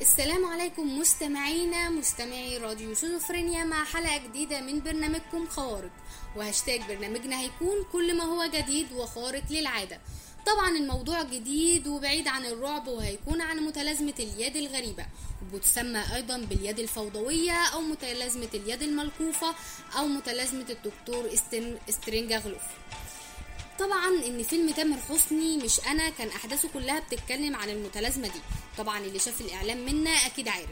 السلام عليكم مستمعينا مستمعي راديو شيزوفرينيا مع حلقة جديدة من برنامجكم خوارق وهاشتاج برنامجنا هيكون كل ما هو جديد وخارق للعادة. طبعا الموضوع جديد وبعيد عن الرعب وهيكون عن متلازمة اليد الغريبة. وبتسمى أيضا باليد الفوضوية أو متلازمة اليد الملكوفة أو متلازمة الدكتور استن... طبعا إن فيلم تامر حسني مش أنا كان أحداثه كلها بتتكلم عن المتلازمة دي. طبعا اللي شاف الإعلام منا أكيد عارف.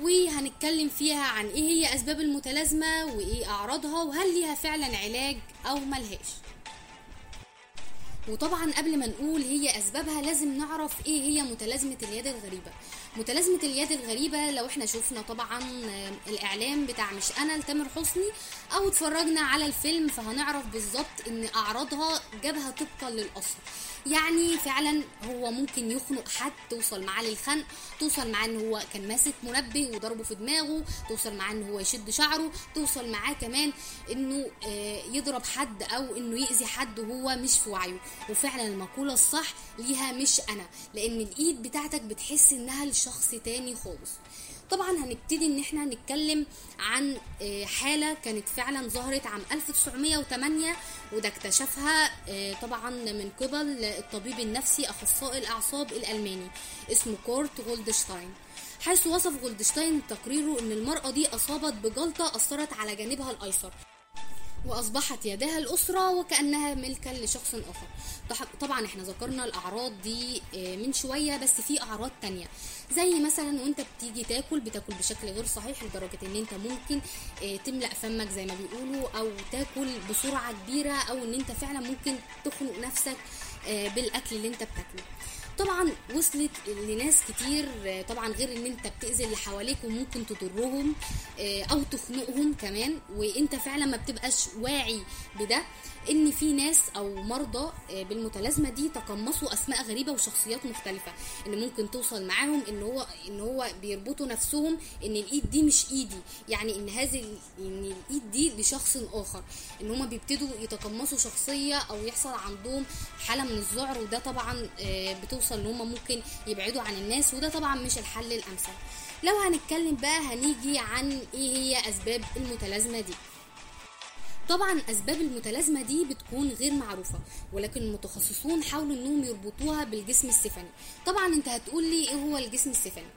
وهنتكلم فيها عن إيه هي أسباب المتلازمة وإيه أعراضها وهل ليها فعلا علاج أو ملهاش. وطبعا قبل ما نقول هي أسبابها لازم نعرف إيه هي متلازمة اليد الغريبة. متلازمة اليد الغريبة لو إحنا شفنا طبعا الإعلام بتاع مش أنا لتامر حسني أو اتفرجنا على الفيلم فهنعرف بالظبط إن أعراضها جابها طبقا للاصل يعني فعلا هو ممكن يخنق حد توصل معاه للخنق توصل معاه إن هو كان ماسك منبه وضربه في دماغه توصل معاه إن هو يشد شعره توصل معاه كمان إنه يضرب حد أو إنه يأذي حد وهو مش في وعيه. وفعلا المقولة الصح ليها مش أنا لأن الإيد بتاعتك بتحس إنها لشخص تاني خالص. طبعا هنبتدي إن إحنا نتكلم عن حالة كانت فعلا ظهرت عام 1908 وده اكتشفها طبعا من قبل الطبيب النفسي أخصائي الأعصاب الألماني اسمه كورت غولدشتاين. حيث وصف غولدشتاين تقريره إن المرأة دي أصابت بجلطة أثرت على جانبها الأيسر وأصبحت يداها اليسرى وكأنها ملكا لشخص آخر. طبعا إحنا ذكرنا الأعراض دي من شوية بس في أعراض تانية. زي مثلا وأنت بتيجي تاكل بتاكل بشكل غير صحيح لدرجة إن أنت ممكن تملأ فمك زي ما بيقولوا أو تاكل بسرعة كبيرة أو إن أنت فعلا ممكن تخنق نفسك بالأكل اللي أنت بتاكله. طبعا وصلت لناس كتير طبعا غير إن أنت بتأذي اللي حواليك وممكن تضرهم أو تخنقهم كمان وأنت فعلا ما بتبقاش واعي بده. إن في ناس أو مرضى بالمتلازمة دي تقمصوا أسماء غريبة وشخصيات مختلفة. إن ممكن توصل معاهم إن هو إن هو بيربطوا نفسهم إن الإيد دي مش إيدي. يعني إن هذه إن الإيد دي لشخص آخر. إن هما بيبتدوا يتقمصوا شخصية أو يحصل عندهم حالة من الذعر وده طبعا بتوصل هما ممكن يبعدوا عن الناس وده طبعا مش الحل الأمثل. لو هنتكلم بقى هنيجي عن إيه هي أسباب المتلازمة دي. طبعا أسباب المتلازمة دي بتكون غير معروفة ولكن المتخصصون حاولوا إنهم يربطوها بالجسم السفني. طبعا أنت هتقول لي إيه هو الجسم السفني؟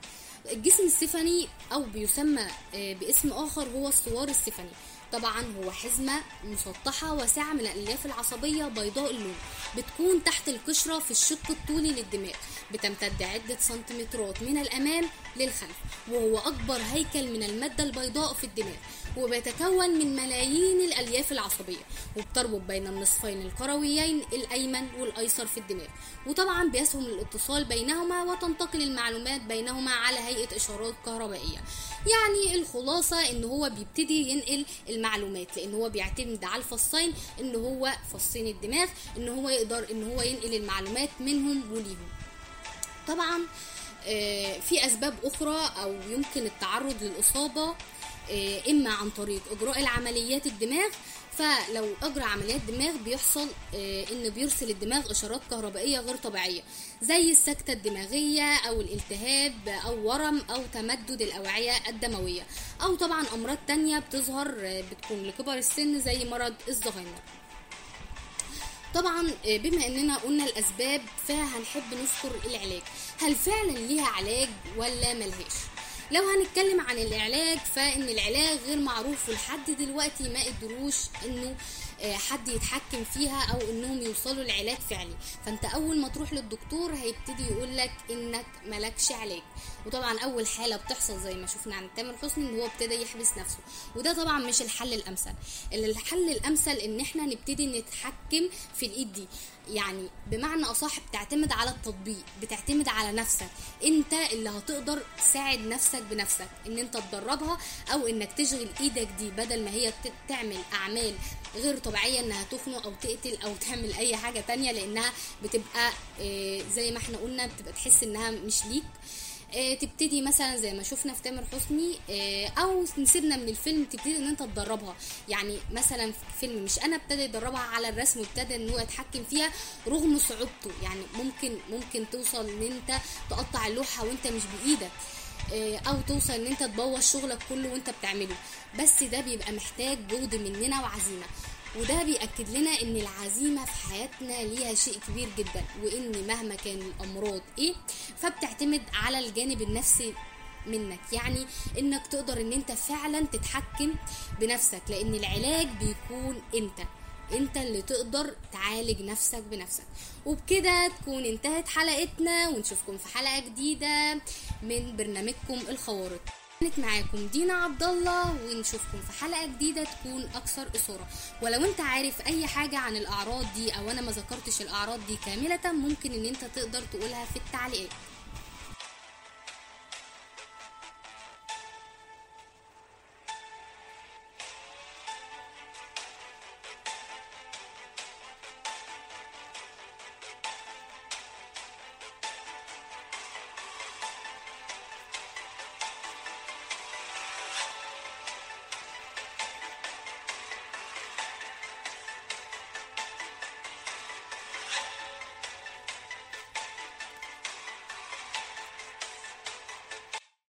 الجسم السفني أو بيسمى باسم آخر هو الصوار السفني. طبعا هو حزمة مسطحة واسعة من الألياف العصبية بيضاء اللون بتكون تحت القشرة في الشق الطولي للدماغ بتمتد عدة سنتيمترات من الأمام للخلف وهو أكبر هيكل من المادة البيضاء في الدماغ. وبيتكون من ملايين الألياف العصبية وبتربط بين النصفين الكرويين الأيمن والأيسر في الدماغ. وطبعا بيسهم الاتصال بينهما وتنتقل المعلومات بينهما على هيئة إشارات كهربائية. يعني الخلاصة إن هو بيبتدي ينقل المعلومات لأن هو بيعتمد على الفصين إن هو فصين الدماغ إن هو يقدر إن هو ينقل المعلومات منهم وليهم. طبعا في أسباب أخرى أو يمكن التعرض للإصابة. إما عن طريق إجراء العمليات الدماغ فلو اجرى عمليات دماغ بيحصل إن بيرسل الدماغ إشارات كهربائية غير طبيعية زي السكتة الدماغية أو الالتهاب أو ورم أو تمدد الأوعية الدموية. أو طبعا أمراض تانية بتظهر بتكون لكبر السن زي مرض الزهايمر. طبعا بما إننا قلنا الأسباب فهنحب نذكر العلاج. هل فعلا ليها علاج ولا ملهاش؟ لو هنتكلم عن العلاج فإن العلاج غير معروف ولحد دلوقتي ما قدروش إنه حد يتحكم فيها أو إنهم يوصلوا لعلاج فعلي. فأنت أول ما تروح للدكتور هيبتدي يقول لك إنك ملكش علاج. وطبعا أول حالة بتحصل زي ما شفنا عند تامر حسني إن هو ابتدى يحبس نفسه. وده طبعا مش الحل الأمثل. الحل الأمثل إن إحنا نبتدي نتحكم في الإيد دي. يعني بمعنى أصح بتعتمد على التطبيق بتعتمد على نفسك. أنت اللي هتقدر تساعد نفسك بنفسك. إن أنت تدربها أو إنك تشغل إيدك دي بدل ما هي تعمل أعمال غير طبيعية إنها تخنق أو تقتل أو تعمل أي حاجة تانية لأنها بتبقى زي ما إحنا قلنا بتبقى تحس إنها مش ليك. تبتدي مثلا زي ما شفنا في تامر حسني أو نسيبنا من الفيلم تبتدي إن أنت تدربها. يعني مثلا في فيلم مش أنا ابتدى يدربها على الرسم وابتدى إن هو يتحكم فيها رغم صعوبته. يعني ممكن ممكن توصل إن أنت تقطع اللوحة وأنت مش بإيدك آه، أو توصل إن أنت تبوظ شغلك كله وأنت بتعمله. بس ده بيبقى محتاج جهد مننا وعزيمة. وده بيأكد لنا إن العزيمة في حياتنا ليها شيء كبير جدا وإن مهما كان الأمراض إيه فبتعتمد على الجانب النفسي منك. يعني إنك تقدر إن أنت فعلا تتحكم بنفسك لأن العلاج بيكون انت انت اللي تقدر تعالج نفسك بنفسك. وبكده تكون انتهت حلقتنا ونشوفكم في حلقة جديدة من برنامجكم الخوارق. كانت معاكم دينا عبد الله ونشوفكم في حلقة جديدة تكون أكثر إثارة ولو أنت عارف أي حاجة عن الأعراض دي أو أنا ما ذكرتش الأعراض دي كاملة ممكن إن أنت تقدر تقولها في التعليقات.